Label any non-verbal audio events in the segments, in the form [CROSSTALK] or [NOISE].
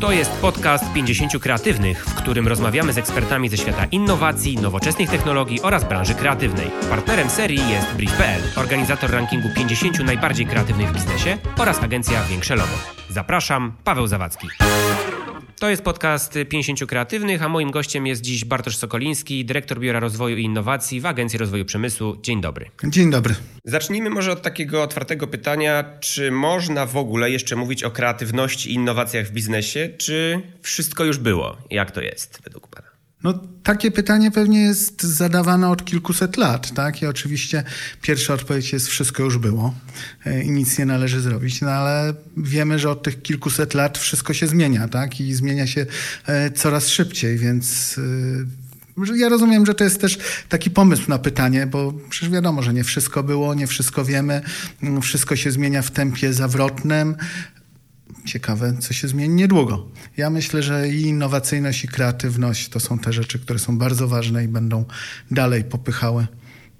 To jest podcast 50 Kreatywnych, w którym rozmawiamy z ekspertami ze świata innowacji, nowoczesnych technologii oraz branży kreatywnej. Partnerem serii jest Brief.pl, organizator rankingu 50 najbardziej kreatywnych w biznesie oraz agencja Większe Logo. Zapraszam, Paweł Zawadzki. To jest podcast 50 Kreatywnych, a moim gościem jest dziś Bartosz Sokoliński, dyrektor Biura Rozwoju i Innowacji w Agencji Rozwoju Przemysłu. Dzień dobry. Dzień dobry. Zacznijmy może od takiego otwartego pytania, czy można w ogóle jeszcze mówić o kreatywności i innowacjach w biznesie, czy wszystko już było? Jak to jest według Pana? No, takie pytanie pewnie jest zadawane od kilkuset lat, tak? I oczywiście pierwsza odpowiedź jest wszystko już było e, i nic nie należy zrobić, no ale wiemy, że od tych kilkuset lat wszystko się zmienia, tak? I zmienia się e, coraz szybciej, więc e, ja rozumiem, że to jest też taki pomysł na pytanie, bo przecież wiadomo, że nie wszystko było, nie wszystko wiemy, wszystko się zmienia w tempie zawrotnym ciekawe, co się zmieni niedługo. Ja myślę, że i innowacyjność, i kreatywność to są te rzeczy, które są bardzo ważne i będą dalej popychały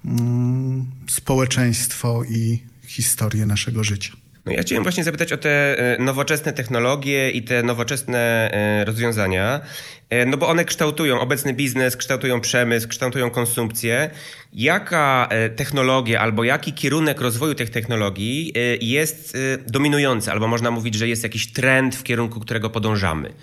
mm, społeczeństwo i historię naszego życia. No ja chciałem właśnie zapytać o te e, nowoczesne technologie i te nowoczesne e, rozwiązania, e, no bo one kształtują obecny biznes, kształtują przemysł, kształtują konsumpcję. Jaka technologia albo jaki kierunek rozwoju tych technologii jest dominujący, albo można mówić, że jest jakiś trend, w kierunku którego podążamy?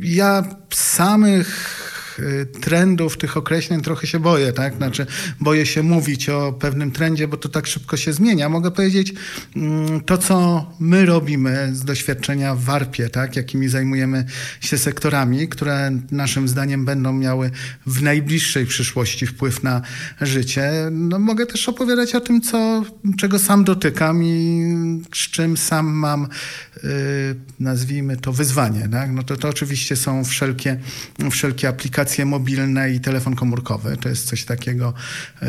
Ja samych Y, trendów, tych określeń trochę się boję, tak? Znaczy, boję się mówić o pewnym trendzie, bo to tak szybko się zmienia. Mogę powiedzieć mm, to, co my robimy z doświadczenia w warpie, tak? Jakimi zajmujemy się sektorami, które naszym zdaniem będą miały w najbliższej przyszłości wpływ na życie. No, mogę też opowiadać o tym, co, czego sam dotykam i z czym sam mam, yy, nazwijmy to, wyzwanie, tak? No to, to oczywiście są wszelkie, wszelkie aplikacje, aplikacje mobilne i telefon komórkowy. To jest coś takiego, y,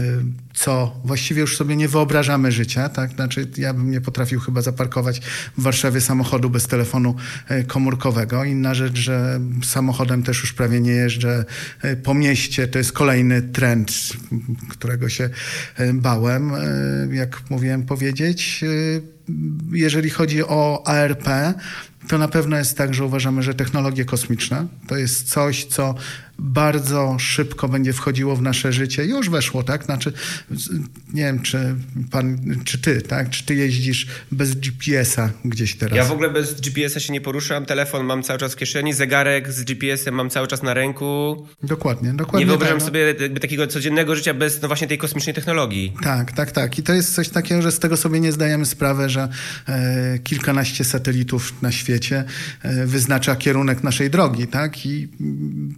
co właściwie już sobie nie wyobrażamy życia. Tak? Znaczy, ja bym nie potrafił chyba zaparkować w Warszawie samochodu bez telefonu y, komórkowego. Inna rzecz, że samochodem też już prawie nie jeżdżę y, po mieście. To jest kolejny trend, którego się bałem, jak mówiłem powiedzieć. Jeżeli chodzi o ARP, to na pewno jest tak, że uważamy, że technologie kosmiczne to jest coś, co bardzo szybko będzie wchodziło w nasze życie. Już weszło, tak? Znaczy, nie wiem, czy pan, czy ty, tak? Czy ty jeździsz bez GPS-a gdzieś teraz? Ja w ogóle bez GPS-a się nie poruszam. Telefon mam cały czas w kieszeni, zegarek z GPS-em mam cały czas na ręku. Dokładnie, dokładnie. Nie wyobrażam tak, sobie jakby takiego codziennego życia bez no właśnie tej kosmicznej technologii. Tak, tak, tak. I to jest coś takiego, że z tego sobie nie zdajemy sprawy, że e, kilkanaście satelitów na świecie e, wyznacza kierunek naszej drogi, tak? I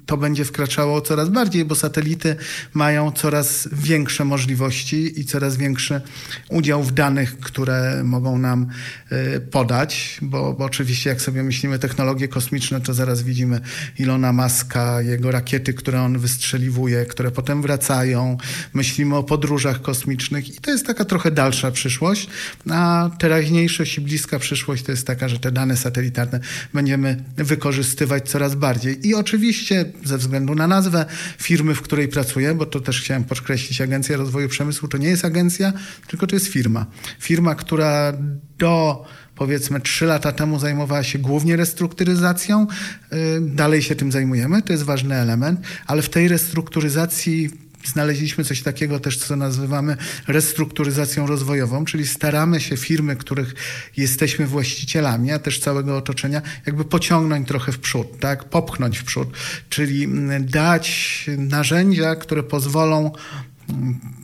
to będzie wkraczało coraz bardziej, bo satelity mają coraz większe możliwości i coraz większy udział w danych, które mogą nam y, podać, bo, bo oczywiście jak sobie myślimy technologie kosmiczne, to zaraz widzimy Ilona Maska, jego rakiety, które on wystrzeliwuje, które potem wracają. Myślimy o podróżach kosmicznych i to jest taka trochę dalsza przyszłość, a teraźniejszość i bliska przyszłość to jest taka, że te dane satelitarne będziemy wykorzystywać coraz bardziej. I oczywiście ze względu względu na nazwę firmy, w której pracuję, bo to też chciałem podkreślić, Agencja Rozwoju Przemysłu to nie jest agencja, tylko to jest firma. Firma, która do powiedzmy trzy lata temu zajmowała się głównie restrukturyzacją, y, dalej się tym zajmujemy, to jest ważny element, ale w tej restrukturyzacji znaleźliśmy coś takiego też, co nazywamy restrukturyzacją rozwojową, czyli staramy się firmy, których jesteśmy właścicielami, a też całego otoczenia, jakby pociągnąć trochę w przód, tak? popchnąć w przód, czyli mm, dać narzędzia, które pozwolą mm,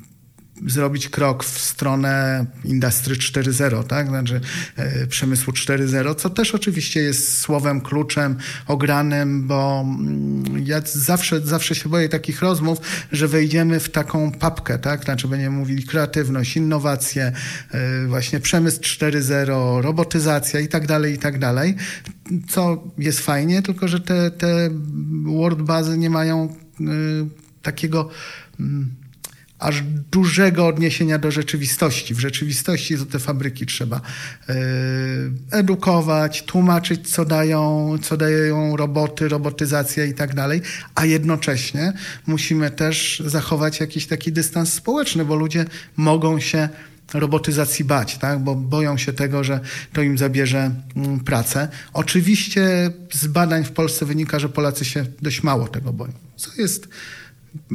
zrobić krok w stronę Industry 4.0, tak? Znaczy e, przemysłu 4.0, co też oczywiście jest słowem kluczem ogranym, bo mm, ja zawsze, zawsze się boję takich rozmów, że wejdziemy w taką papkę, tak? Znaczy będziemy mówili kreatywność, innowacje, e, właśnie przemysł 4.0, robotyzacja i tak dalej, i tak dalej, co jest fajnie, tylko że te, te word bazy nie mają y, takiego mm, aż dużego odniesienia do rzeczywistości. W rzeczywistości to te fabryki trzeba e, edukować, tłumaczyć, co dają, co dają roboty, robotyzacja i tak dalej, a jednocześnie musimy też zachować jakiś taki dystans społeczny, bo ludzie mogą się robotyzacji bać, tak? bo boją się tego, że to im zabierze mm, pracę. Oczywiście z badań w Polsce wynika, że Polacy się dość mało tego boją, co jest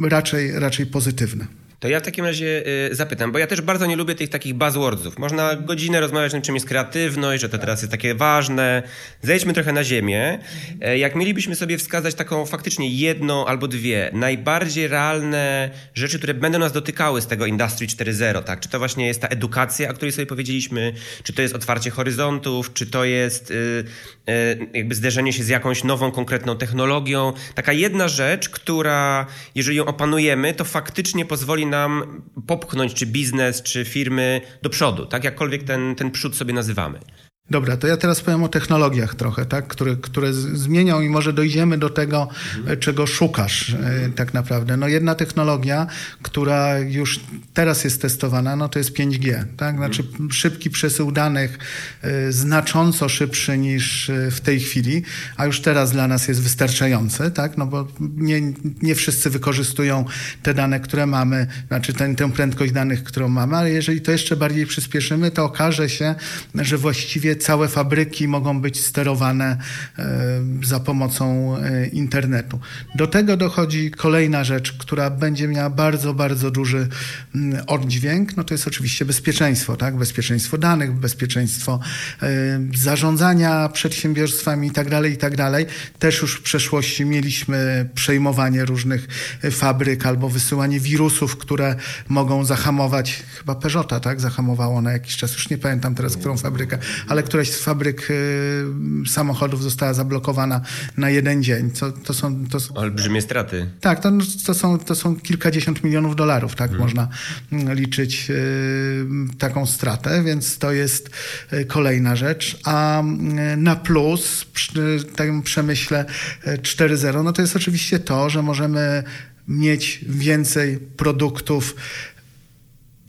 raczej, raczej pozytywne. To ja w takim razie y, zapytam, bo ja też bardzo nie lubię tych takich buzzwordsów. Można godzinę rozmawiać o tym, czym jest kreatywność, że to teraz jest takie ważne. Zejdźmy trochę na ziemię. E, jak mielibyśmy sobie wskazać taką faktycznie jedną albo dwie najbardziej realne rzeczy, które będą nas dotykały z tego Industry 4.0, tak? Czy to właśnie jest ta edukacja, o której sobie powiedzieliśmy, czy to jest otwarcie horyzontów, czy to jest y, y, jakby zderzenie się z jakąś nową, konkretną technologią. Taka jedna rzecz, która, jeżeli ją opanujemy, to faktycznie pozwoli nam popchnąć czy biznes, czy firmy do przodu, tak? Jakkolwiek ten, ten przód sobie nazywamy. Dobra, to ja teraz powiem o technologiach trochę, tak? które, które zmienią i może dojdziemy do tego, mhm. czego szukasz e, tak naprawdę. No jedna technologia, która już teraz jest testowana, no to jest 5G, tak? Znaczy mhm. szybki przesył danych, e, znacząco szybszy niż e, w tej chwili, a już teraz dla nas jest wystarczający, tak? No bo nie, nie wszyscy wykorzystują te dane, które mamy, znaczy ten, tę prędkość danych, którą mamy, ale jeżeli to jeszcze bardziej przyspieszymy, to okaże się, że właściwie całe fabryki mogą być sterowane e, za pomocą e, internetu. Do tego dochodzi kolejna rzecz, która będzie miała bardzo, bardzo duży oddźwięk, no to jest oczywiście bezpieczeństwo, tak? Bezpieczeństwo danych, bezpieczeństwo e, zarządzania przedsiębiorstwami i tak dalej, i tak dalej. Też już w przeszłości mieliśmy przejmowanie różnych fabryk albo wysyłanie wirusów, które mogą zahamować, chyba Peugeota, tak? Zahamowało na jakiś czas, już nie pamiętam teraz, którą fabrykę, ale któraś z fabryk y, samochodów została zablokowana na jeden dzień. To, to są, to są... Olbrzymie straty. Tak, to, to, są, to są kilkadziesiąt milionów dolarów, tak hmm. można mm, liczyć y, taką stratę, więc to jest y, kolejna rzecz. A na plus, przy tym przemyśle 4.0, no to jest oczywiście to, że możemy mieć więcej produktów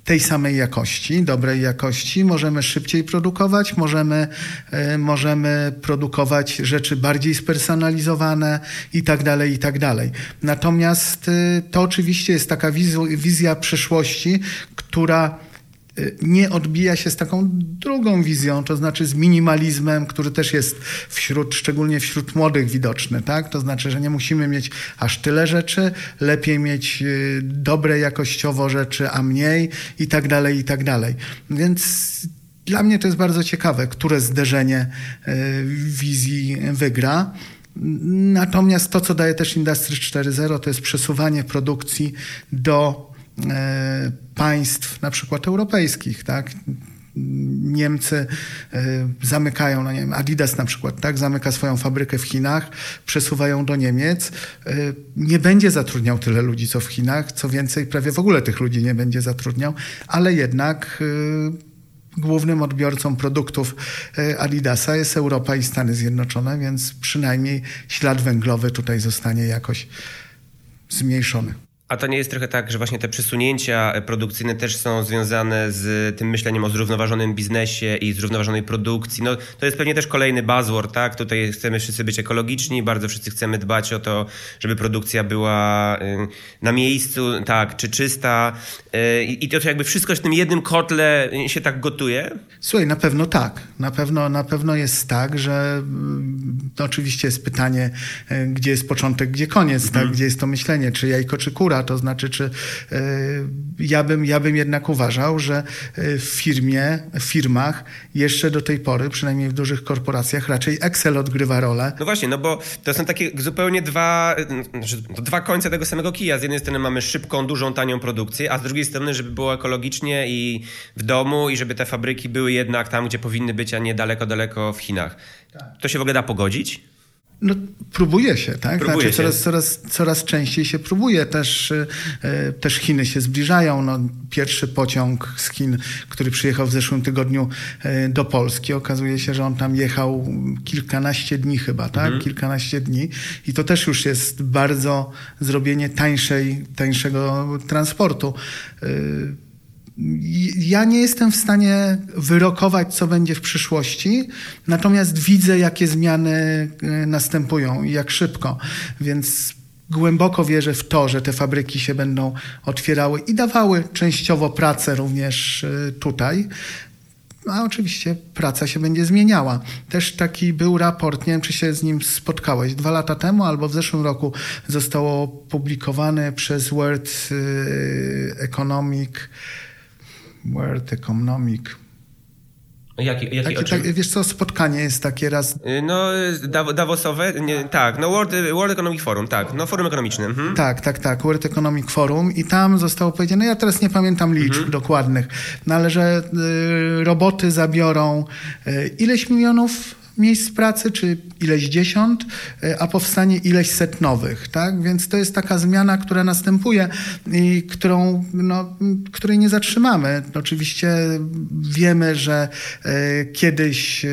tej samej jakości, dobrej jakości, możemy szybciej produkować, możemy, e, możemy produkować rzeczy bardziej spersonalizowane i tak dalej, i tak dalej. Natomiast e, to oczywiście jest taka wizja przyszłości, która nie odbija się z taką drugą wizją, to znaczy z minimalizmem, który też jest wśród, szczególnie wśród młodych widoczny, tak? To znaczy, że nie musimy mieć aż tyle rzeczy, lepiej mieć y, dobre jakościowo rzeczy, a mniej i tak dalej, i tak dalej. Więc dla mnie to jest bardzo ciekawe, które zderzenie y, wizji wygra. Natomiast to, co daje też Industry 4.0, to jest przesuwanie produkcji do państw na przykład europejskich, tak? Niemcy e, zamykają, no nie wiem, Adidas na przykład, tak, zamyka swoją fabrykę w Chinach, przesuwają do Niemiec. E, nie będzie zatrudniał tyle ludzi, co w Chinach. Co więcej, prawie w ogóle tych ludzi nie będzie zatrudniał, ale jednak głównym odbiorcą produktów Adidasa jest Europa i Stany Zjednoczone, więc przynajmniej ślad węglowy tutaj zostanie jakoś zmniejszony. A to nie jest trochę tak, że właśnie te przesunięcia produkcyjne też są związane z tym myśleniem o zrównoważonym biznesie i zrównoważonej produkcji? No, to jest pewnie też kolejny buzzword, tak? Tutaj chcemy wszyscy być ekologiczni, bardzo wszyscy chcemy dbać o to, żeby produkcja była y, na miejscu, tak, czy czysta. Y, I to jakby wszystko w tym jednym kotle się tak gotuje? Słuchaj, na pewno tak. Na pewno, na pewno jest tak, że to oczywiście jest pytanie, y, gdzie jest początek, gdzie koniec, tak? mhm. tak? Gdzie jest to myślenie, czy jajko, czy kura to znaczy, czy e, ja bym, ja bym jednak uważał, że e, w firmie, w firmach jeszcze do tej pory, przynajmniej w dużych korporacjach, raczej Excel odgrywa rolę. No właśnie, no bo to są takie zupełnie dwa, znaczy dwa końce tego samego kija. Z jednej strony mamy szybką, dużą, tanią produkcję, a z drugiej strony, żeby było ekologicznie i w domu i żeby te fabryki były jednak tam, gdzie powinny być, a nie daleko, daleko w Chinach. Tak. To się w ogóle da pogodzić? No, próbuje się, tak? Próbuje znaczy, się. Coraz, coraz, coraz częściej się próbuje. Też, e, też Chiny się zbliżają. No, pierwszy pociąg z Chin, który przyjechał w zeszłym tygodniu e, do Polski, okazuje się, że on tam jechał kilkanaście dni chyba, tak? Mhm. Kilkanaście dni. I to też już jest bardzo zrobienie tańszej, tańszego transportu. E, ja nie jestem w stanie wyrokować, co będzie w przyszłości, natomiast widzę, jakie zmiany e, następują i jak szybko. Więc głęboko wierzę w to, że te fabryki się będą otwierały i dawały częściowo pracę również y, tutaj. A oczywiście praca się będzie zmieniała. Też taki był raport, nie wiem czy się z nim spotkałeś, dwa lata temu albo w zeszłym roku zostało opublikowane przez World y, Economic, World Economic, Jaki, jaki, Takie, tak, wiesz co, spotkanie jest takie raz. Y, no, Davosowe, nie, tak, no World, World Economic Forum, tak, no forum ekonomiczne. Mhm. Tak, tak, tak, World Economic Forum i tam zostało powiedziane, ja teraz nie pamiętam liczb mhm. dokładnych, no ale że y, roboty zabiorą y, ileś milionów miejsc pracy, czy ileś dziesiąt, e, a powstanie ileś set nowych, tak? Więc to jest taka zmiana, która następuje i którą, no, której nie zatrzymamy. Oczywiście wiemy, że e, kiedyś e,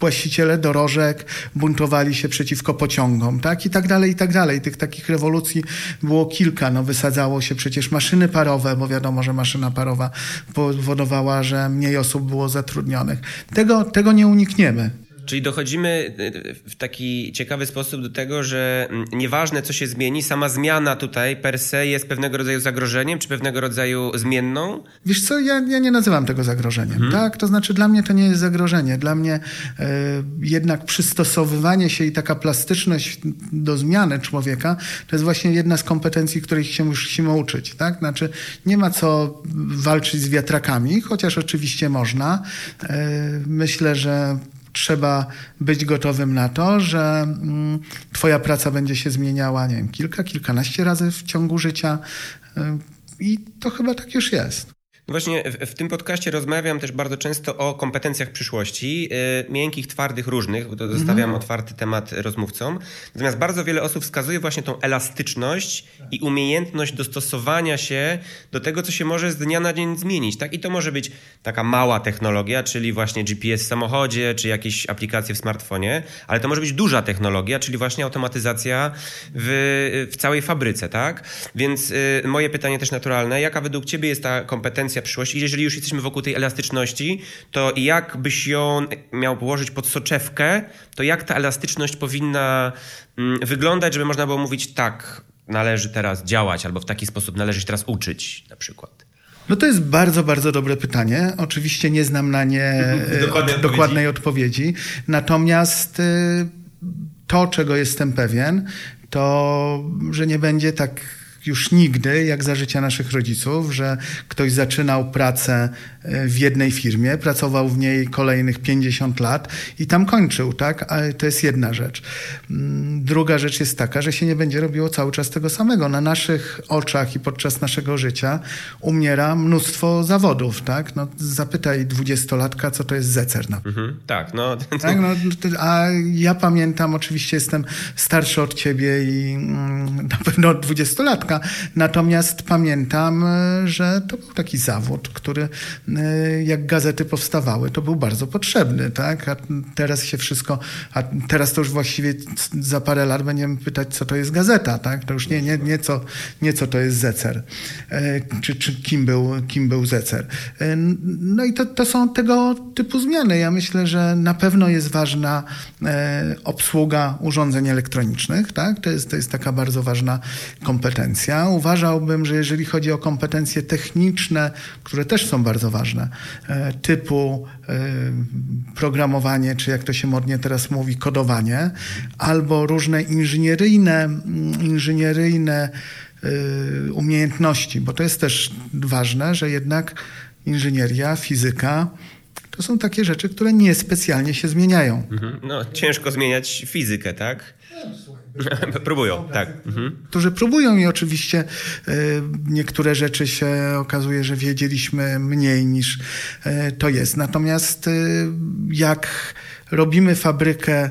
właściciele dorożek buntowali się przeciwko pociągom, tak? I tak dalej, i tak dalej. Tych takich rewolucji było kilka. No, wysadzało się przecież maszyny parowe, bo wiadomo, że maszyna parowa powodowała, że mniej osób było zatrudnionych. Tego, tego nie unikniemy. Czyli dochodzimy e, w taki ciekawy sposób do tego, że mm, nieważne co się zmieni, sama zmiana tutaj per se jest pewnego rodzaju zagrożeniem, czy pewnego rodzaju zmienną? Wiesz co, ja, ja nie nazywam tego zagrożeniem, hmm. tak? To znaczy dla mnie to nie jest zagrożenie. Dla mnie e, jednak przystosowywanie się i taka plastyczność do zmiany człowieka to jest właśnie jedna z kompetencji, których się musimy uczyć, tak? Znaczy nie ma co walczyć z wiatrakami, chociaż oczywiście można. E, myślę, że trzeba być gotowym na to, że mm, Twoja praca będzie się zmieniała, nie wiem, kilka, kilkanaście razy w ciągu życia. Y, I to chyba tak już jest. Właśnie w, w, tym podcaście rozmawiam też bardzo często o kompetencjach przyszłości, yy, miękkich, twardych, różnych, bo to zostawiam mm. otwarty temat rozmówcom. Natomiast bardzo wiele osób wskazuje właśnie tą elastyczność i umiejętność dostosowania się do tego, co się może z dnia na dzień zmienić. Tak? I to może być taka mała technologia, czyli właśnie GPS w samochodzie, czy jakieś aplikacje w smartfonie, ale to może być duża technologia, czyli właśnie automatyzacja w, w całej fabryce. Tak? Więc yy, moje pytanie też naturalne, jaka według Ciebie jest ta kompetencja tendencja przyszłości. Jeżeli już jesteśmy wokół tej elastyczności, to jak byś ją miał położyć pod soczewkę, to jak ta elastyczność powinna mm, wyglądać, żeby można było mówić tak, należy teraz działać, albo w taki sposób należy się teraz uczyć na przykład. No to jest bardzo, bardzo dobre pytanie. Oczywiście nie znam na nie [LAUGHS] e, odpowiedzi. dokładnej odpowiedzi. Natomiast e, to, czego jestem pewien, to, że nie będzie tak już nigdy, jak za życia naszych rodziców, że ktoś zaczynał pracę e, w jednej firmie, pracował w niej kolejnych 50 lat i tam kończył, tak? Ale to jest jedna rzecz. Mm, druga rzecz jest taka, że się nie będzie robiło cały czas tego samego. Na naszych oczach i podczas naszego życia umiera mnóstwo zawodów, tak? No, zapytaj dwudziestolatka, co to jest zecer. No. Mhm, tak, no. [LAUGHS] Tak, no. A ja pamiętam, oczywiście jestem starszy od ciebie i mm, na pewno dwudziestolatka, Natomiast pamiętam, e, że to był taki zawód, który e, jak gazety powstawały, to był bardzo potrzebny, tak? A teraz się wszystko, a teraz to już właściwie za parę lat będziemy pytać, co to jest gazeta, tak? To już nie, nie, nie, co, nie co to jest Zecer, e, czy, czy kim, był, kim był Zecer. No i to, to są tego typu zmiany. Ja myślę, że na pewno jest ważna obsługa urządzeń elektronicznych, tak? To jest, to jest taka bardzo ważna kompetencja kompetencja. Uważałbym, że jeżeli chodzi o kompetencje techniczne, które też są bardzo ważne, e, typu e, programowanie, czy jak to się modnie teraz mówi, kodowanie, albo różne inżynieryjne, inżynieryjne e, umiejętności, bo to jest też ważne, że jednak inżynieria, fizyka, to są takie rzeczy, które niespecjalnie się zmieniają. Mhm. No, ciężko zmieniać fizykę, tak? [LAUGHS] Próbują, tak. Mhm. Którzy próbują i oczywiście y, niektóre rzeczy się okazuje, że wiedzieliśmy mniej niż y, to jest. Natomiast y, jak robimy fabrykę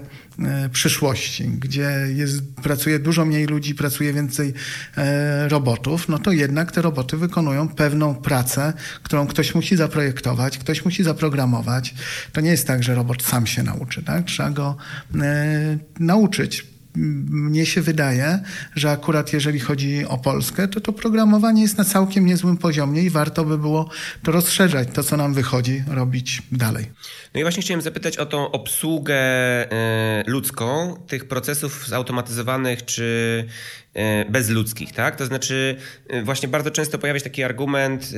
przyszłości, gdzie jest, pracuje dużo mniej ludzi, pracuje więcej e, robotów, no to jednak te roboty wykonują pewną pracę, którą ktoś musi zaprojektować, ktoś musi zaprogramować. To nie jest tak, że robot sam się nauczy, tak? Trzeba go e, nauczyć mnie się wydaje, że akurat jeżeli chodzi o Polskę, to to programowanie jest na całkiem niezłym poziomie i warto by było to rozszerzać, to co nam wychodzi, robić dalej. No i właśnie chciałem zapytać o tą obsługę e, ludzką tych procesów zautomatyzowanych czy e, bezludzkich, tak? To znaczy e, właśnie bardzo często pojawia się taki argument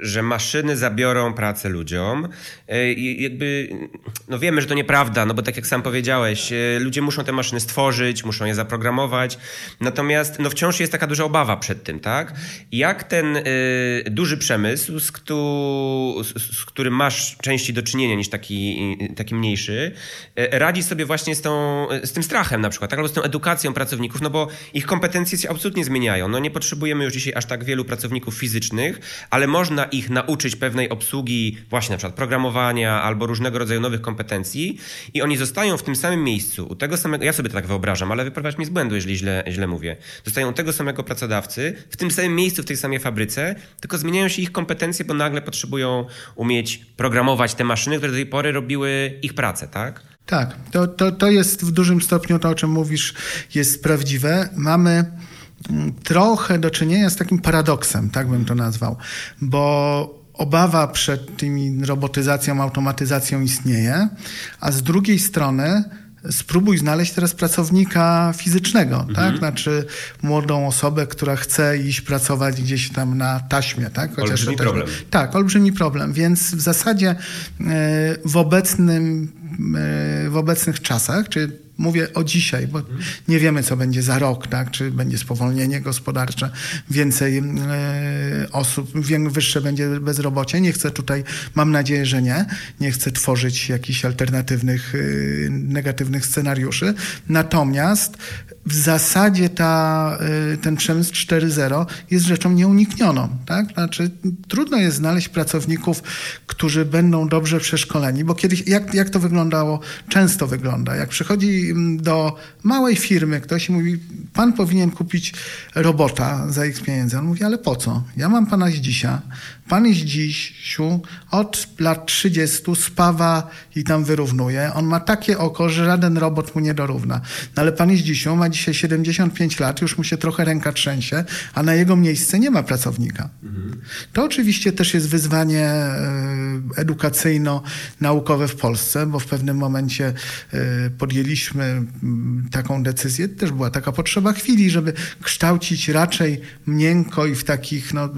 że maszyny zabiorą pracę ludziom. E, I jakby, no wiemy, że to nieprawda, no bo tak jak sam powiedziałeś, e, ludzie muszą te maszyny stworzyć, muszą je zaprogramować. Natomiast no wciąż jest taka duża obawa przed tym, tak? Jak ten y, duży przemysł, z, ktu, z, z, którym masz częściej do czynienia niż taki, taki mniejszy, radzi sobie właśnie z, tą, z tym strachem na przykład, tak? albo z tą edukacją pracowników, no bo ich kompetencje się absolutnie zmieniają. No nie potrzebujemy już dzisiaj aż tak wielu pracowników fizycznych, ale można ich nauczyć pewnej obsługi, właśnie na przykład programowania albo różnego rodzaju nowych kompetencji i oni zostają w tym samym miejscu, u tego samego, ja sobie to tak wyobrażam, ale wyprowadź mnie z błędu, jeżeli źle, źle mówię. Zostają u tego samego pracodawcy, w tym samym miejscu, w tej samej fabryce, tylko zmieniają się ich kompetencje, bo nagle potrzebują umieć programować te maszyny, które do tej pory robiły ich pracę, tak? Tak, to, to, to jest w dużym stopniu to, o czym mówisz, jest prawdziwe. Mamy trochę do czynienia z takim paradoksem, tak bym to nazwał, bo obawa przed tymi robotyzacją, automatyzacją istnieje, a z drugiej strony spróbuj znaleźć teraz pracownika fizycznego, tak? mhm. tak? Znaczy młodą osobę, która chce iść pracować gdzieś tam na taśmie, tak? Chociaż olbrzymi też, problem. Tak, olbrzymi problem, więc w zasadzie e, w obecnym e, w obecnych czasach, czy Mówię o dzisiaj, bo nie wiemy, co będzie za rok, tak? czy będzie spowolnienie gospodarcze, więcej e, osób, wyższe będzie bezrobocie. Nie chcę tutaj, mam nadzieję, że nie, nie chcę tworzyć jakichś alternatywnych, e, negatywnych scenariuszy. Natomiast w zasadzie ta, y, ten przemysł 4.0 jest rzeczą nieuniknioną. Tak? Znaczy, trudno jest znaleźć pracowników, którzy będą dobrze przeszkoleni, bo kiedyś, jak, jak to wyglądało, często wygląda. Jak przychodzi mm, do małej firmy ktoś i mówi, pan powinien kupić robota za X pieniędzy. On mówi, ale po co? Ja mam pana z dzisiaj, Pan jest dzisiu od lat 30 spawa i tam wyrównuje. On ma takie oko, że żaden robot mu nie dorówna. No ale pan jest dzisiu, ma dzisiaj 75 lat, już mu się trochę ręka trzęsie, a na jego miejsce nie ma pracownika. Mhm. To oczywiście też jest wyzwanie e, edukacyjno-naukowe w Polsce, bo w pewnym momencie e, podjęliśmy taką decyzję, też była taka potrzeba chwili, żeby kształcić raczej miękko i w takich no,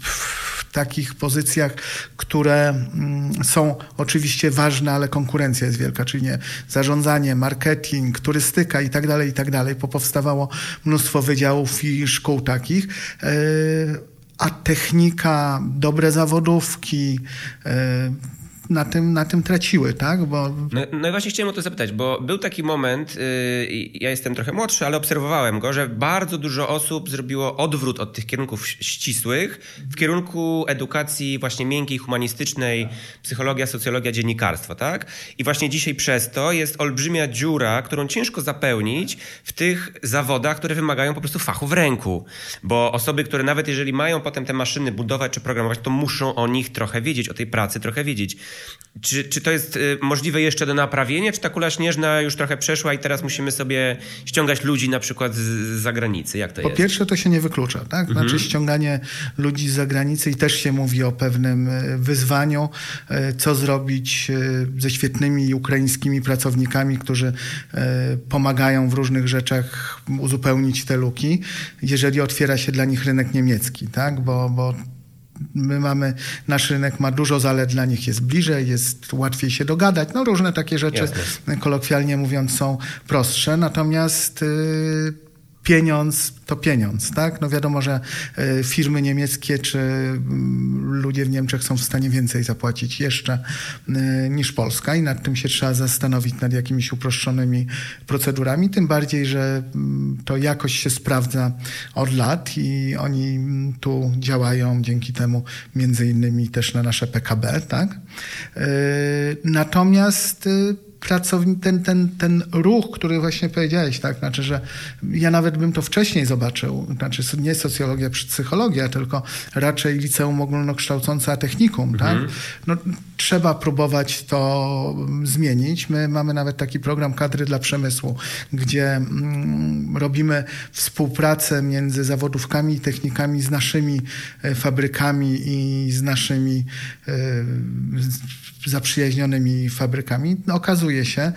w takich pozycjach, które mm, są oczywiście ważne, ale konkurencja jest wielka, czyli nie zarządzanie, marketing, turystyka i tak dalej, i tak dalej. Popowstawało mnóstwo wydziałów i szkół takich. E, a technika, dobre zawodówki, e, na tym, na tym traciły, tak? Bo... No, no i właśnie chciałem o to zapytać, bo był taki moment, yy, ja jestem trochę młodszy, ale obserwowałem go, że bardzo dużo osób zrobiło odwrót od tych kierunków ścisłych w kierunku edukacji właśnie miękkiej, humanistycznej, psychologia, socjologia, dziennikarstwo, tak? I właśnie dzisiaj przez to jest olbrzymia dziura, którą ciężko zapełnić w tych zawodach, które wymagają po prostu fachu w ręku. Bo osoby, które nawet jeżeli mają potem te maszyny budować czy programować, to muszą o nich trochę wiedzieć, o tej pracy trochę wiedzieć. Czy, czy to jest y, możliwe jeszcze do naprawienia, czy ta kula śnieżna już trochę przeszła i teraz musimy sobie ściągać ludzi na przykład z, zagranicy? Jak to po jest? Po pierwsze to się nie wyklucza, tak? Znaczy mhm. ściąganie ludzi z zagranicy i też się mówi o pewnym y, wyzwaniu, y, co zrobić ze świetnymi ukraińskimi pracownikami, którzy pomagają w różnych rzeczach uzupełnić te luki, jeżeli otwiera się dla nich rynek niemiecki, tak? Bo, bo My mamy, nasz rynek ma dużo zalet, dla nich jest bliżej, jest łatwiej się dogadać. No różne takie rzeczy, Jasne. kolokwialnie mówiąc, są prostsze. Natomiast y, pieniądz to pieniądz, tak? No wiadomo, że e, firmy niemieckie czy mm, ludzie w Niemczech są w stanie więcej zapłacić jeszcze e, niż Polska i nad tym się trzeba zastanowić nad jakimiś uproszczonymi procedurami, tym bardziej, że mm, to jakoś się sprawdza od lat i oni mm, tu działają dzięki temu między innymi też na nasze PKB, tak? E, natomiast ten, ten, ten ruch, który właśnie powiedziałeś, tak, znaczy, że ja nawet bym to wcześniej zobaczył, znaczy nie socjologia, psychologia, tylko raczej liceum ogólnokształcące, a technikum, tak? No, trzeba próbować to zmienić. My mamy nawet taki program kadry dla przemysłu, gdzie mm, robimy współpracę między zawodówkami i technikami z naszymi e, fabrykami i z naszymi e, z- zaprzyjaźnionymi fabrykami. No, okazuje się,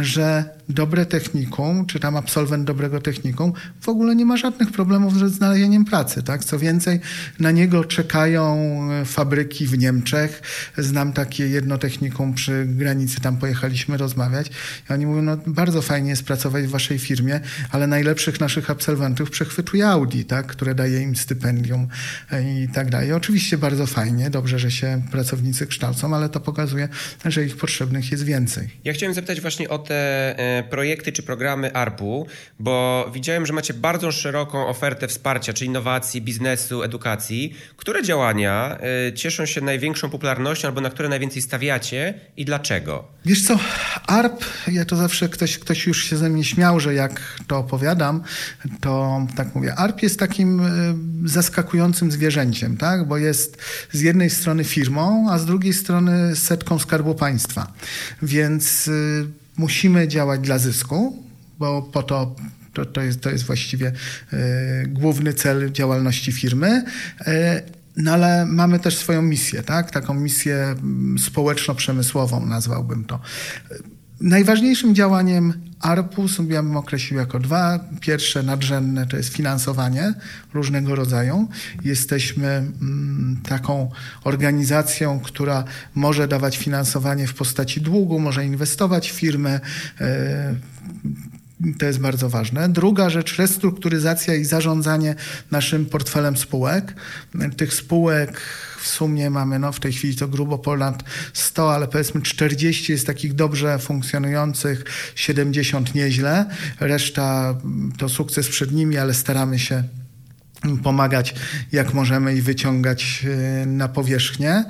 że dobre technikum, czy tam absolwent dobrego technikum w ogóle nie ma żadnych problemów ze znalezieniem pracy. Tak? Co więcej, na niego czekają e, fabryki w Niemczech. Znam takie jedno technikum przy granicy, tam pojechaliśmy rozmawiać i oni mówią, no bardzo fajnie jest pracować w waszej firmie, ale najlepszych naszych absolwentów przechwytuje Audi, tak? które daje im stypendium e, i tak dalej. Oczywiście bardzo fajnie, dobrze, że się pracownicy kształcą, ale to pokazuje, że ich potrzebnych jest więcej. Ja chciałem zapytać właśnie o te e, projekty czy programy ARP-u, bo widziałem, że macie bardzo szeroką ofertę wsparcia, czy innowacji, biznesu, edukacji. Które działania e, cieszą się największą popularnością albo na które najwięcej stawiacie i dlaczego? Wiesz co, ARP, ja to zawsze ktoś, ktoś już się ze mnie śmiał, że jak to opowiadam, to tak mówię, ARP jest takim y, zaskakującym zwierzęciem, tak? bo jest z jednej strony firmą, a z drugiej strony setką skarbu państwa. Więc y, musimy działać dla zysku, bo po to to, to, jest, to jest właściwie y, główny cel działalności firmy. Y, no ale mamy też swoją misję, tak? Taką misję mm, społeczno-przemysłową nazwałbym to. Najważniejszym działaniem ARP-u ja bym określił jako dwa. Pierwsze nadrzędne to jest finansowanie różnego rodzaju. Jesteśmy mm, taką organizacją, która może dawać finansowanie w postaci długu, może inwestować w firmy. To jest bardzo ważne. Druga rzecz, restrukturyzacja i zarządzanie naszym portfelem spółek. Tych spółek w sumie mamy no, w tej chwili to grubo ponad 100, ale powiedzmy 40 jest takich dobrze funkcjonujących, 70 nieźle. Reszta to sukces przed nimi, ale staramy się pomagać jak możemy i wyciągać e, na powierzchnię.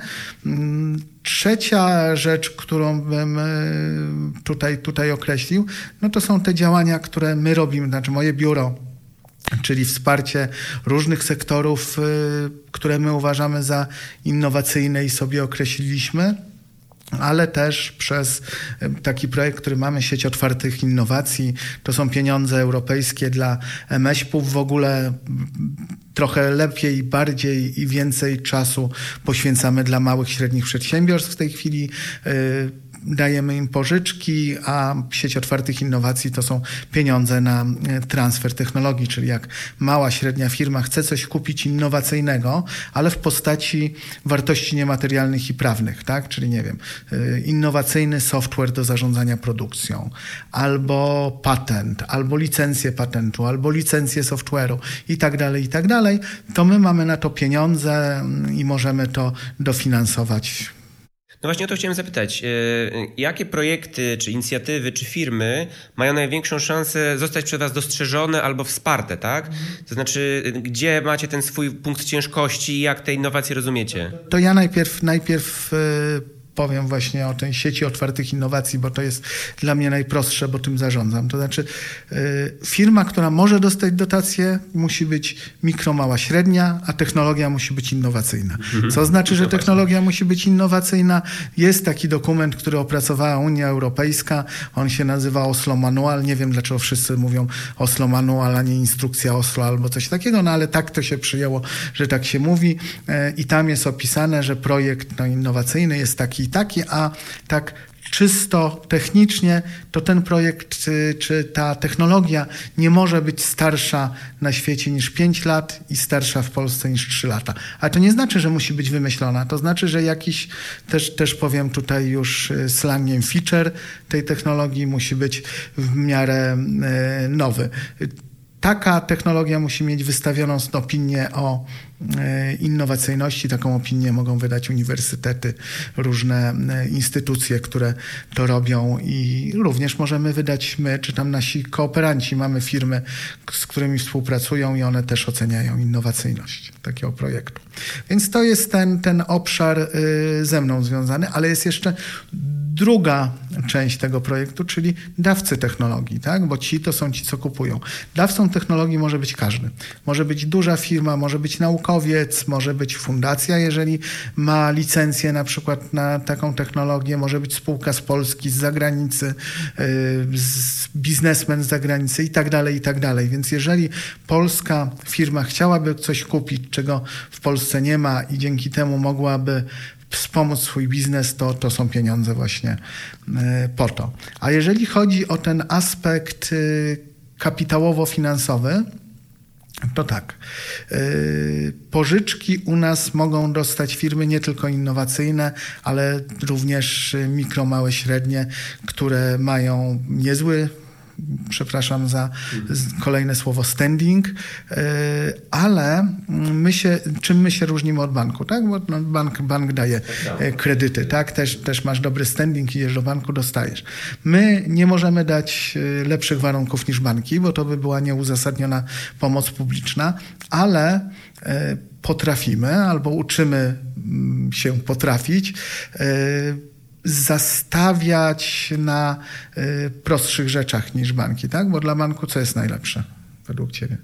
Mm, Trzecia rzecz, którą bym e, tutaj, tutaj określił, no to są te działania, które my robimy, znaczy moje biuro, czyli wsparcie różnych sektorów, e, które my uważamy za innowacyjne i sobie określiliśmy ale też przez e, taki projekt, który mamy, sieć otwartych innowacji. To są pieniądze europejskie dla MŚP-ów w ogóle trochę lepiej, bardziej i więcej czasu poświęcamy dla małych, średnich przedsiębiorstw w tej chwili. Dajemy im pożyczki, a sieć otwartych innowacji to są pieniądze na e, transfer technologii, czyli jak mała, średnia firma chce coś kupić innowacyjnego, ale w postaci wartości niematerialnych i prawnych, tak? Czyli nie wiem, e, innowacyjny software do zarządzania produkcją, albo patent, albo licencję patentu, albo licencję software'u i tak dalej, i tak dalej, to my mamy na to pieniądze mm, i możemy to dofinansować No właśnie o to chciałem zapytać. E, Jakie projekty, czy inicjatywy, czy firmy mają największą szansę zostać przez Was dostrzeżone albo wsparte, tak? To znaczy, gdzie macie ten swój punkt ciężkości i jak te innowacje rozumiecie? To ja najpierw, najpierw e, powiem właśnie o tej sieci otwartych innowacji, bo to jest dla mnie najprostsze, bo tym zarządzam. To znaczy, e, firma, która może dostać dotację, musi być mikro, mała, średnia, a technologia musi być innowacyjna. Co znaczy, że technologia musi być innowacyjna? Jest taki dokument, który opracowała Unia Europejska. On się nazywa Oslo Manual. Nie wiem, dlaczego wszyscy mówią Oslo Manual, a nie instrukcja Oslo albo coś takiego, no ale tak to się przyjęło, że tak się mówi. E, I tam jest opisane, że projekt no, innowacyjny jest taki i taki, a tak czysto technicznie, to ten projekt czy, czy ta technologia nie może być starsza na świecie niż 5 lat i starsza w Polsce niż 3 lata. Ale to nie znaczy, że musi być wymyślona. To znaczy, że jakiś, też, też powiem tutaj już y, slangiem, feature tej technologii musi być w miarę e, nowy taka technologia musi mieć wystawioną opinię o innowacyjności. Taką opinię mogą wydać uniwersytety, różne e, instytucje, które to robią i również możemy wydać my, czy tam nasi kooperanci. Mamy firmy, z którymi współpracują i one też oceniają innowacyjność takiego projektu. Więc to jest ten, ten obszar y, ze mną związany, ale jest jeszcze druga część tego projektu, czyli dawcy technologii, tak? bo ci to są ci, co kupują. Dawcą technologii może być każdy. Może być duża firma, może być naukowiec, może być fundacja, jeżeli ma licencję na przykład na taką technologię, może być spółka z Polski, z zagranicy, yy, z biznesmen z zagranicy i tak dalej, i tak dalej. Więc jeżeli polska firma chciałaby coś kupić, czego w Polsce nie ma i dzięki temu mogłaby wspomóc swój biznes, to, to są pieniądze właśnie e, po to. A jeżeli chodzi o ten aspekt e, kapitałowo-finansowy, to tak. E, pożyczki u nas mogą dostać firmy nie tylko innowacyjne, ale również mikro, małe, średnie, które mają niezły przepraszam za kolejne słowo standing, e, ale my się, czym my się różnimy od banku, tak? Bo no, bank, bank daje e, kredyty, tak? Też, też masz dobry standing, idziesz do banku, dostajesz. My nie możemy dać e, lepszych warunków niż banki, bo to by była nieuzasadniona pomoc publiczna, ale potrafimy albo uczymy mm, się potrafić zastawiać na y, prostszych rzeczach niż banki, tak? Bo dla banku co jest najlepsze według Ciebie?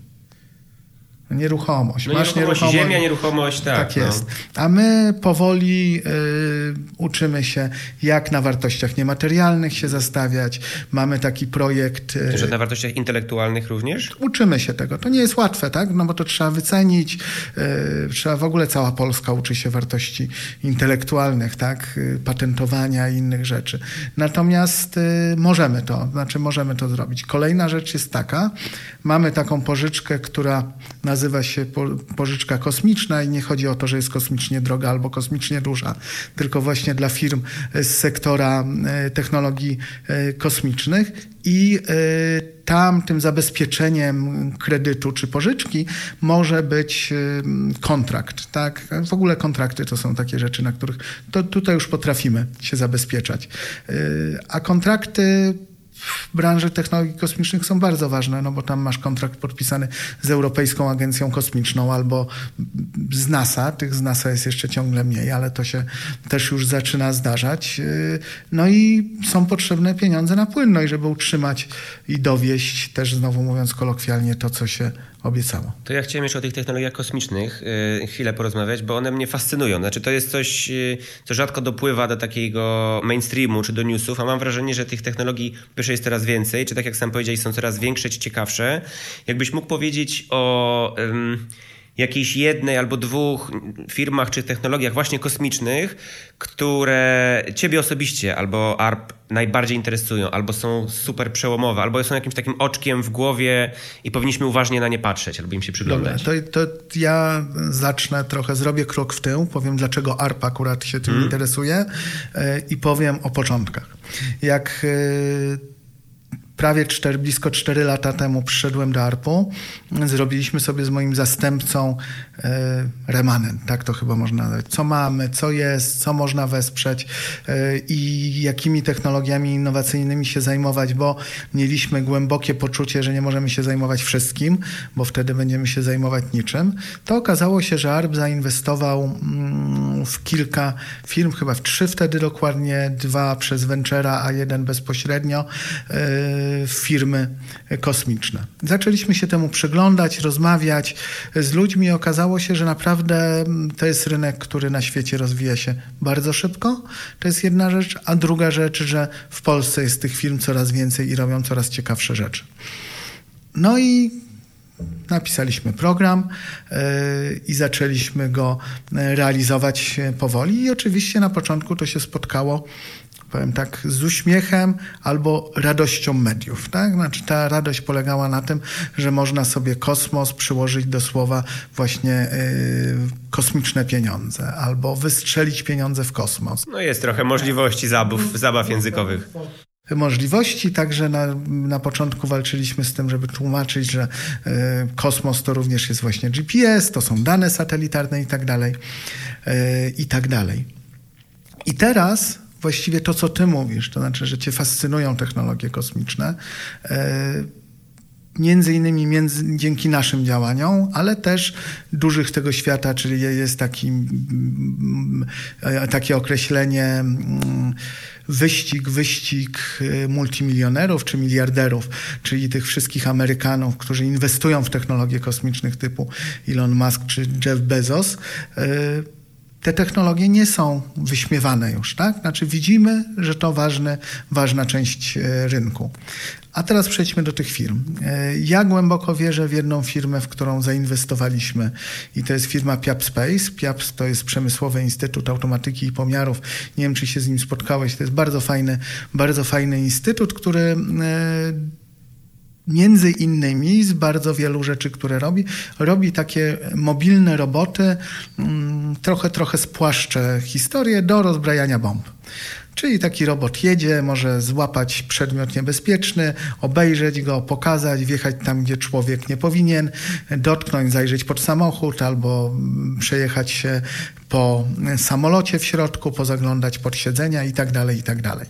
Nieruchomość. No Masz nieruchomość, nieruchomość, ziemia, nieruchomość, tak. Tak jest. No. A my powoli y, uczymy się, jak na wartościach niematerialnych się zastawiać. Mamy taki projekt. Y, Że na wartościach intelektualnych również? Uczymy się tego. To nie jest łatwe, tak? No bo to trzeba wycenić. Y, trzeba w ogóle cała Polska uczy się wartości intelektualnych, tak? Y, patentowania i innych rzeczy. Natomiast y, możemy to, znaczy możemy to zrobić. Kolejna rzecz jest taka. Mamy taką pożyczkę, która na nazywa się pożyczka kosmiczna i nie chodzi o to, że jest kosmicznie droga albo kosmicznie duża, tylko właśnie dla firm z sektora e, technologii e, kosmicznych i e, tam tym zabezpieczeniem kredytu czy pożyczki może być kontrakt. Tak? W ogóle kontrakty to są takie rzeczy, na których to tutaj już potrafimy się zabezpieczać. A kontrakty w branży technologii kosmicznych są bardzo ważne, no bo tam masz kontrakt podpisany z Europejską Agencją Kosmiczną albo z NASA. Tych z NASA jest jeszcze ciągle mniej, ale to się też już zaczyna zdarzać. No i są potrzebne pieniądze na płynność, żeby utrzymać i dowieść też znowu mówiąc kolokwialnie to, co się obiecało. To ja chciałem jeszcze o tych technologiach kosmicznych yy, chwilę porozmawiać, bo one mnie fascynują. Znaczy to jest coś, yy, co rzadko dopływa do takiego mainstreamu czy do newsów, a mam wrażenie, że tych technologii pierwsze jest coraz więcej, czy tak jak sam powiedziałeś, są coraz większe czy ciekawsze. Jakbyś mógł powiedzieć o... Yy, jakiejś jednej albo dwóch firmach czy technologiach właśnie kosmicznych, które ciebie osobiście albo ARP najbardziej interesują, albo są super przełomowe, albo są jakimś takim oczkiem w głowie i powinniśmy uważnie na nie patrzeć, albo im się przyglądać. Dobra, to, to ja zacznę trochę, zrobię krok w tył, powiem dlaczego ARP akurat się tym mm. interesuje e, i powiem o początkach. Jak e, prawie 4, blisko 4 lata temu przyszedłem do ARP-u. Zrobiliśmy sobie z moim zastępcą e, remanent, tak to chyba można nazwać. Co mamy, co jest, co można wesprzeć e, i jakimi technologiami innowacyjnymi się zajmować, bo mieliśmy głębokie poczucie, że nie możemy się zajmować wszystkim, bo wtedy będziemy się zajmować niczym. To okazało się, że ARP zainwestował mm, w kilka firm, chyba w trzy wtedy dokładnie, dwa przez Ventura, a jeden bezpośrednio e, firmy kosmiczne. Zaczęliśmy się temu przyglądać, rozmawiać z ludźmi. Okazało się, że naprawdę to jest rynek, który na świecie rozwija się bardzo szybko. To jest jedna rzecz. A druga rzecz, że w Polsce jest tych firm coraz więcej i robią coraz ciekawsze rzeczy. No i napisaliśmy program yy, i zaczęliśmy go realizować powoli. I oczywiście na początku to się spotkało powiem tak, z uśmiechem albo radością mediów. Tak? Znaczy ta radość polegała na tym, że można sobie kosmos przyłożyć do słowa właśnie kosmiczne pieniądze albo wystrzelić pieniądze w kosmos. No jest trochę możliwości zabaw, zabaw językowych. Możliwości. Także na, na początku walczyliśmy z tym, żeby tłumaczyć, że y, kosmos to również jest właśnie GPS, to są dane satelitarne i tak dalej. Y, I tak dalej. I teraz właściwie to, co ty mówisz, to znaczy, że cię fascynują technologie kosmiczne, y, między innymi między, dzięki naszym działaniom, ale też dużych tego świata, czyli jest taki, mm, takie określenie mm, wyścig, wyścig y, multimilionerów czy miliarderów, czyli tych wszystkich Amerykanów, którzy inwestują w technologie kosmicznych typu Elon Musk czy Jeff Bezos y, te technologie nie są wyśmiewane już, tak? Znaczy widzimy, że to ważny, ważna część y, rynku. A teraz przejdźmy do tych firm. Ja głęboko wierzę w jedną firmę, w którą zainwestowaliśmy i to jest firma Piap Space. Piaps to jest Przemysłowy Instytut Automatyki i Pomiarów. Nie wiem, czy się z nim spotkałeś. To jest bardzo fajny, bardzo fajny instytut, który między innymi z bardzo wielu rzeczy, które robi, robi takie mobilne roboty, trochę, trochę spłaszczę historię do rozbrajania bomb. Czyli taki robot jedzie, może złapać przedmiot niebezpieczny, obejrzeć go, pokazać, wjechać tam, gdzie człowiek nie powinien, dotknąć, zajrzeć pod samochód albo przejechać się po samolocie w środku, pozaglądać pod siedzenia i tak dalej, i tak dalej.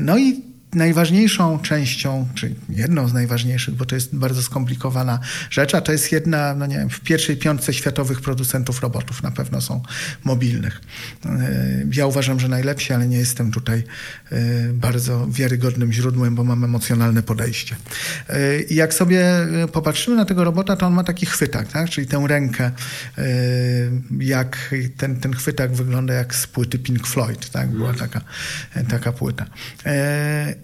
No i najważniejszą częścią, czy jedną z najważniejszych, bo to jest bardzo skomplikowana rzecz, a to jest jedna, no nie wiem, w pierwszej piątce światowych producentów robotów na pewno są mobilnych. E, ja uważam, że najlepsi, ale nie jestem tutaj e, bardzo wiarygodnym źródłem, bo mam emocjonalne podejście. E, I jak sobie popatrzymy na tego robota, to on ma taki chwytak, tak? czyli tę rękę, jak ten, ten chwytak wygląda jak z płyty Pink Floyd, tak? była taka, taka płyta.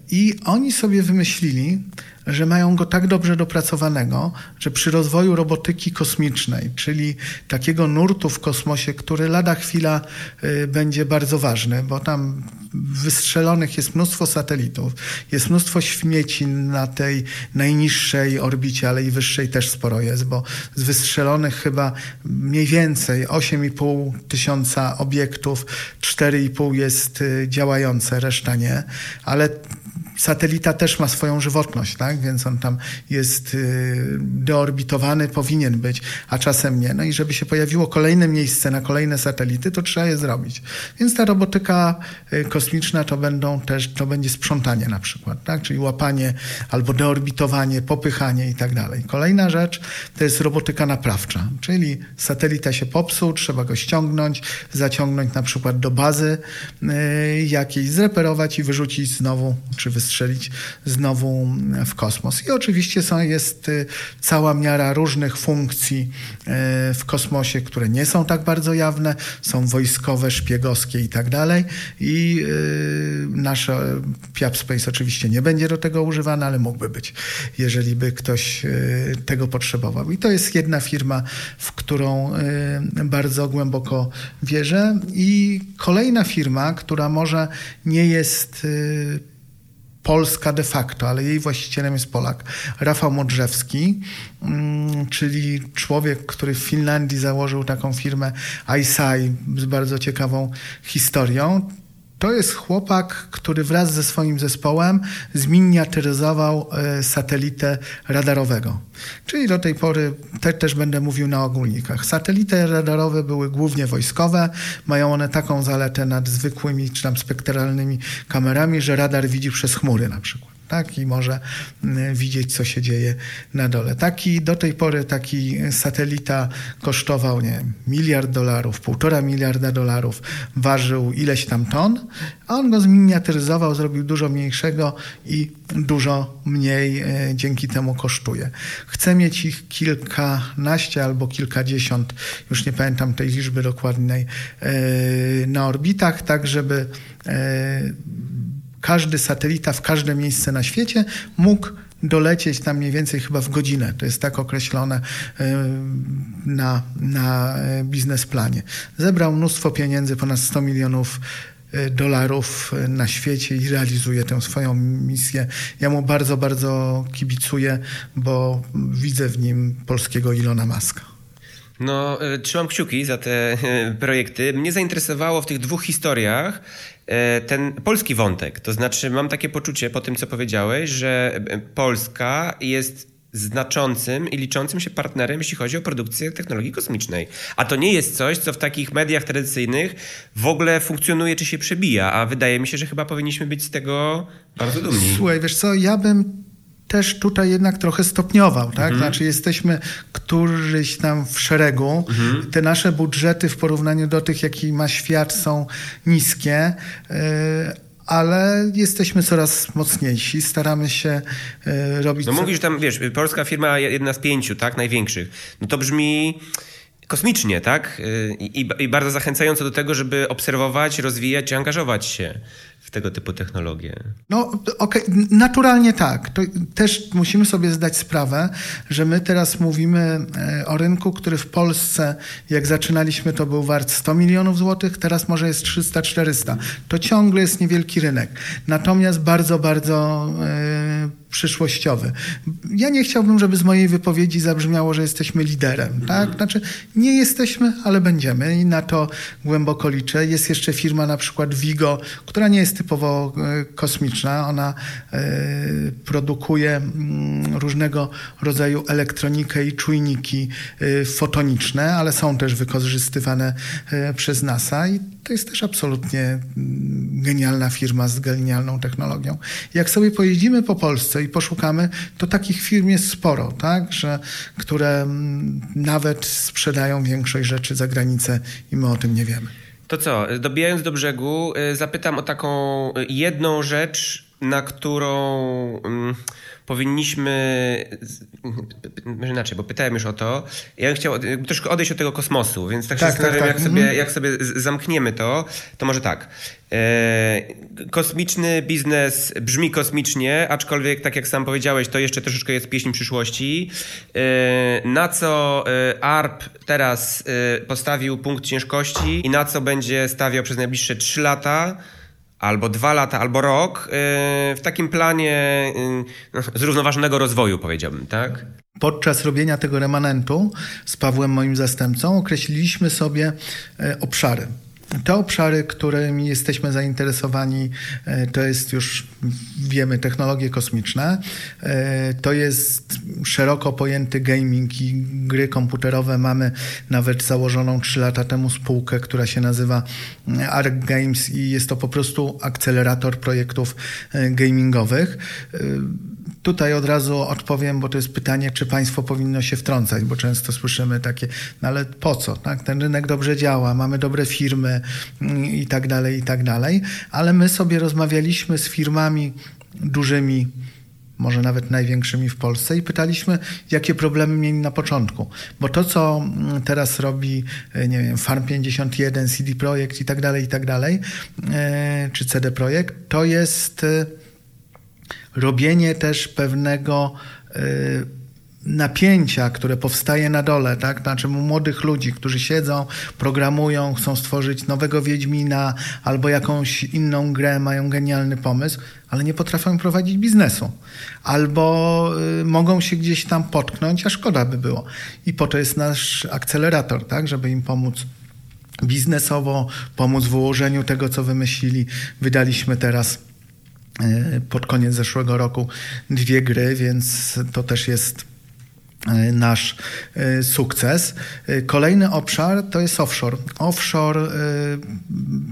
I oni sobie wymyślili, że mają go tak dobrze dopracowanego, że przy rozwoju robotyki kosmicznej, czyli takiego nurtu w kosmosie, który lada chwila y, będzie bardzo ważny, bo tam wystrzelonych jest mnóstwo satelitów, jest mnóstwo śmieci na tej najniższej orbicie, ale i wyższej też sporo jest, bo z wystrzelonych chyba mniej więcej 8,5 tysiąca obiektów, 4,5 jest y, działające, reszta nie, ale satelita też ma swoją żywotność, tak? więc on tam jest y, deorbitowany, powinien być, a czasem nie. No i żeby się pojawiło kolejne miejsce na kolejne satelity, to trzeba je zrobić. Więc ta robotyka y, kosmiczna to będą też, to będzie sprzątanie na przykład, tak? czyli łapanie albo deorbitowanie, popychanie i tak dalej. Kolejna rzecz to jest robotyka naprawcza, czyli satelita się popsuł, trzeba go ściągnąć, zaciągnąć na przykład do bazy y, jakiejś, zreperować i wyrzucić znowu, czy wystrzelić znowu w kosmos. I oczywiście są, jest y, cała miara różnych funkcji y, w kosmosie, które nie są tak bardzo jawne, są wojskowe, szpiegowskie i tak dalej. I y, nasze Piap Space oczywiście nie będzie do tego używane, ale mógłby być, jeżeli by ktoś tego potrzebował. I to jest jedna firma, w którą bardzo głęboko wierzę. I kolejna firma, która może nie jest Polska de facto, ale jej właścicielem jest Polak. Rafał Modrzewski, mm, czyli człowiek, który w Finlandii założył taką firmę iSci z bardzo ciekawą historią. To jest chłopak, który wraz ze swoim zespołem zminiaturyzował e, satelitę radarowego. Czyli do tej pory te, też będę mówił na ogólnikach. Satelity radarowe były głównie wojskowe. Mają one taką zaletę nad zwykłymi czy tam spektralnymi kamerami, że radar widzi przez chmury na przykład tak? I może mm, widzieć, co się dzieje na dole. Taki, do tej pory taki satelita kosztował, nie miliard dolarów, półtora miliarda dolarów, ważył ileś tam ton, a on go zminiaturyzował, zrobił dużo mniejszego i dużo mniej e, dzięki temu kosztuje. Chcę mieć ich kilkanaście albo kilkadziesiąt, już nie pamiętam tej liczby dokładnej, e, na orbitach, tak żeby e, każdy satelita w każde miejsce na świecie mógł dolecieć tam mniej więcej chyba w godzinę. To jest tak określone e, na, na e, biznesplanie. Zebrał mnóstwo pieniędzy, ponad 100 milionów e, dolarów na świecie i realizuje tę swoją misję. Ja mu bardzo, bardzo kibicuję, bo widzę w nim polskiego Ilona Maska. No, trzymam kciuki za te projekty. Mnie zainteresowało w tych dwóch historiach ten polski wątek. To znaczy, mam takie poczucie po tym, co powiedziałeś, że e, Polska jest znaczącym i liczącym się partnerem, jeśli chodzi o produkcję technologii kosmicznej. A to nie jest coś, co w takich mediach tradycyjnych w ogóle funkcjonuje czy się przebija, a wydaje mi się, że chyba powinniśmy być z tego bardzo dumni. Słuchaj, wiesz co, ja bym też tutaj jednak trochę stopniował, tak? Mhm. Znaczy jesteśmy któryś tam w szeregu. Mhm. Te nasze budżety w porównaniu do tych, jaki ma świat są niskie. Yy, ale jesteśmy coraz mocniejsi, staramy się y, robić... No mówisz tam, wiesz, polska firma jedna z pięciu, tak, największych. No to brzmi kosmicznie, tak? E, I, I, bardzo zachęcająco do tego, żeby obserwować, rozwijać i angażować się w tego typu technologie. No okej, okay. naturalnie tak. To też musimy sobie zdać sprawę, że my teraz mówimy e, o rynku, który w Polsce, jak zaczynaliśmy, to był wart 100 milionów złotych, teraz może jest 300-400. To ciągle jest niewielki rynek. Natomiast bardzo, bardzo yy, przyszłościowy. Ja nie chciałbym, żeby z mojej wypowiedzi zabrzmiało, że jesteśmy liderem. Tak? Znaczy, nie jesteśmy, ale będziemy i na to głęboko liczę. Jest jeszcze firma na przykład Vigo, która nie jest typowo e, kosmiczna. Ona e, produkuje mm, różnego rodzaju elektronikę i czujniki e, fotoniczne, ale są też wykorzystywane przez NASA i to jest też absolutnie mm, genialna firma z genialną technologią. Jak sobie pojeździmy po Polsce i poszukamy, to takich firm jest sporo, tak? Że, które mm, nawet sprzedają większość rzeczy za granicę i my o tym nie wiemy. To co, dobijając do brzegu, y, zapytam o taką jedną rzecz, na którą um, powinniśmy. Może inaczej, bo pytałem już o to. Ja bym chciał troszkę odejść od tego kosmosu, więc tak, tak się tak, tak. Jak, sobie, mhm. jak sobie zamkniemy to, to może tak. E, kosmiczny biznes brzmi kosmicznie, aczkolwiek, tak jak sam powiedziałeś, to jeszcze troszeczkę jest pieśń przyszłości. E, na co e, ARP teraz postawił punkt ciężkości i na co będzie stawiał przez najbliższe 3 lata albo dwa lata, albo rok y, w takim planie y, no, zrównoważonego rozwoju, powiedziałbym, tak? Podczas robienia tego remanentu z Pawłem, moim zastępcą, określiliśmy sobie e, obszary. Te obszary, którymi jesteśmy zainteresowani, e, to jest już, wiemy, technologie kosmiczne. E, to jest szeroko pojęty gaming i gry komputerowe. Mamy nawet założoną trzy lata temu spółkę, która się nazywa e, Arc Games i jest to po prostu akcelerator projektów gamingowych. Tutaj od razu odpowiem, bo to jest pytanie, czy państwo powinno się wtrącać, bo często słyszymy takie, no ale po co? Tak? Ten rynek dobrze działa, mamy dobre firmy i tak dalej, i tak dalej. Ale my sobie rozmawialiśmy z firmami dużymi, może nawet największymi w Polsce i pytaliśmy, jakie problemy mieli na początku. Bo to, co mm, teraz robi, e, nie wiem, Farm 51, CD Projekt i tak dalej, i tak dalej, e, czy CD Projekt, to jest e, robienie też pewnego y, napięcia, które powstaje na dole, tak? Znaczy młodych ludzi, którzy siedzą, programują, chcą stworzyć nowego Wiedźmina albo jakąś inną grę, mają genialny pomysł, ale nie potrafią prowadzić biznesu. Albo y, mogą się gdzieś tam potknąć, a szkoda by było. I po to jest nasz akcelerator, tak? Żeby im pomóc biznesowo, pomóc w ułożeniu tego, co wymyślili. Wydaliśmy teraz pod koniec zeszłego roku dwie gry, więc to też jest e, nasz e, sukces. Kolejny obszar to jest offshore. Offshore,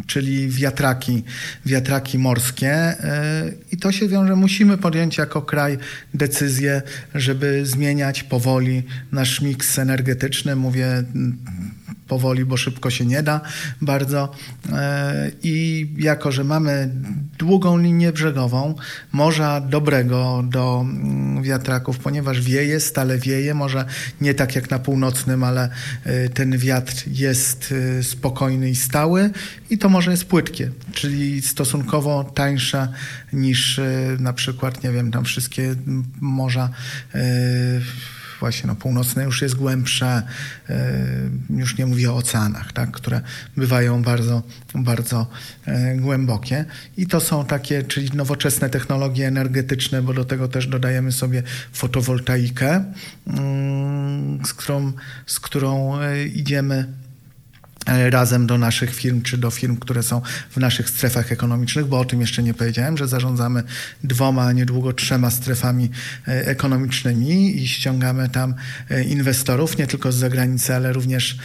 czyli wiatraki, wiatraki morskie i to się wiąże, musimy podjąć jako kraj decyzję, żeby zmieniać powoli nasz miks energetyczny. Mówię powoli, bo szybko się nie da bardzo. I jako, że mamy długą linię brzegową, morza dobrego do mm, wiatraków, ponieważ wieje, stale wieje, może nie tak jak na północnym, ale e, ten wiatr jest e, spokojny i stały i to morze jest płytkie, czyli stosunkowo tańsze niż na przykład, nie wiem, tam wszystkie morza właśnie no, północne już jest głębsze, e, już nie mówię o oceanach, tak, które bywają bardzo, bardzo e, głębokie. I to są takie, czyli nowoczesne technologie energetyczne, bo do tego też dodajemy sobie fotowoltaikę, mm, z którą, z którą e, idziemy razem do naszych firm, czy do firm, które są w naszych strefach ekonomicznych, bo o tym jeszcze nie powiedziałem, że zarządzamy dwoma, a niedługo trzema strefami e, ekonomicznymi i ściągamy tam e, inwestorów, nie tylko z zagranicy, ale również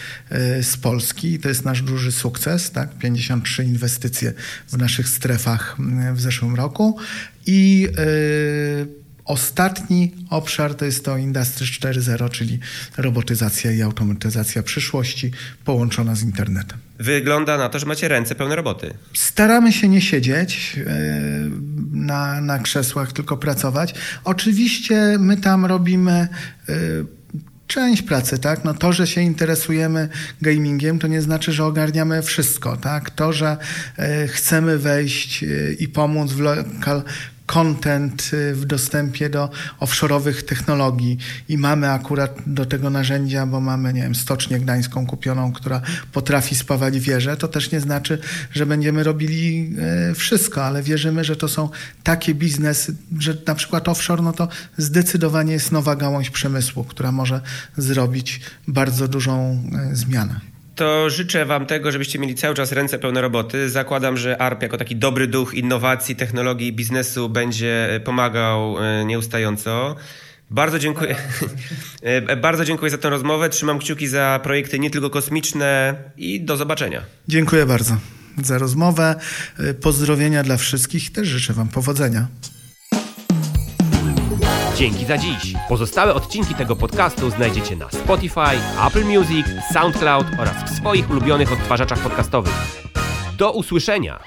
z Polski. I to jest nasz duży sukces, tak? 53 inwestycje w naszych strefach w zeszłym roku i yy, Ostatni obszar to jest to Industry 4.0, czyli robotyzacja i automatyzacja przyszłości połączona z internetem. Wygląda na to, że macie ręce pełne roboty. Staramy się nie siedzieć e, na, na krzesłach, tylko pracować. Oczywiście my tam robimy e, część pracy, tak? No to, że się interesujemy gamingiem, to nie znaczy, że ogarniamy wszystko, tak? To, że e, chcemy wejść i pomóc w lokal content y, w dostępie do offshore'owych technologii. I mamy akurat do tego narzędzia, bo mamy, nie wiem, stocznię gdańską kupioną, która potrafi spawać wieże, to też nie znaczy, że będziemy robili y, wszystko, ale wierzymy, że to są takie biznesy, że na przykład offshore, no to zdecydowanie jest nowa gałąź przemysłu, która może zrobić bardzo dużą y, zmianę to życzę Wam tego, żebyście mieli cały czas ręce pełne roboty. Zakładam, że ARP jako taki dobry duch innowacji, technologii i biznesu będzie e, pomagał e, nieustająco. Bardzo dziękuję. [LAUGHS] E, bardzo dziękuję za tę rozmowę. Trzymam kciuki za projekty nie tylko kosmiczne i do zobaczenia. Dziękuję bardzo za rozmowę. Pozdrowienia dla wszystkich. Też życzę Wam powodzenia. Dzięki za dziś. Pozostałe odcinki tego podcastu znajdziecie na Spotify, Apple Music, SoundCloud oraz w swoich ulubionych odtwarzaczach podcastowych. Do usłyszenia!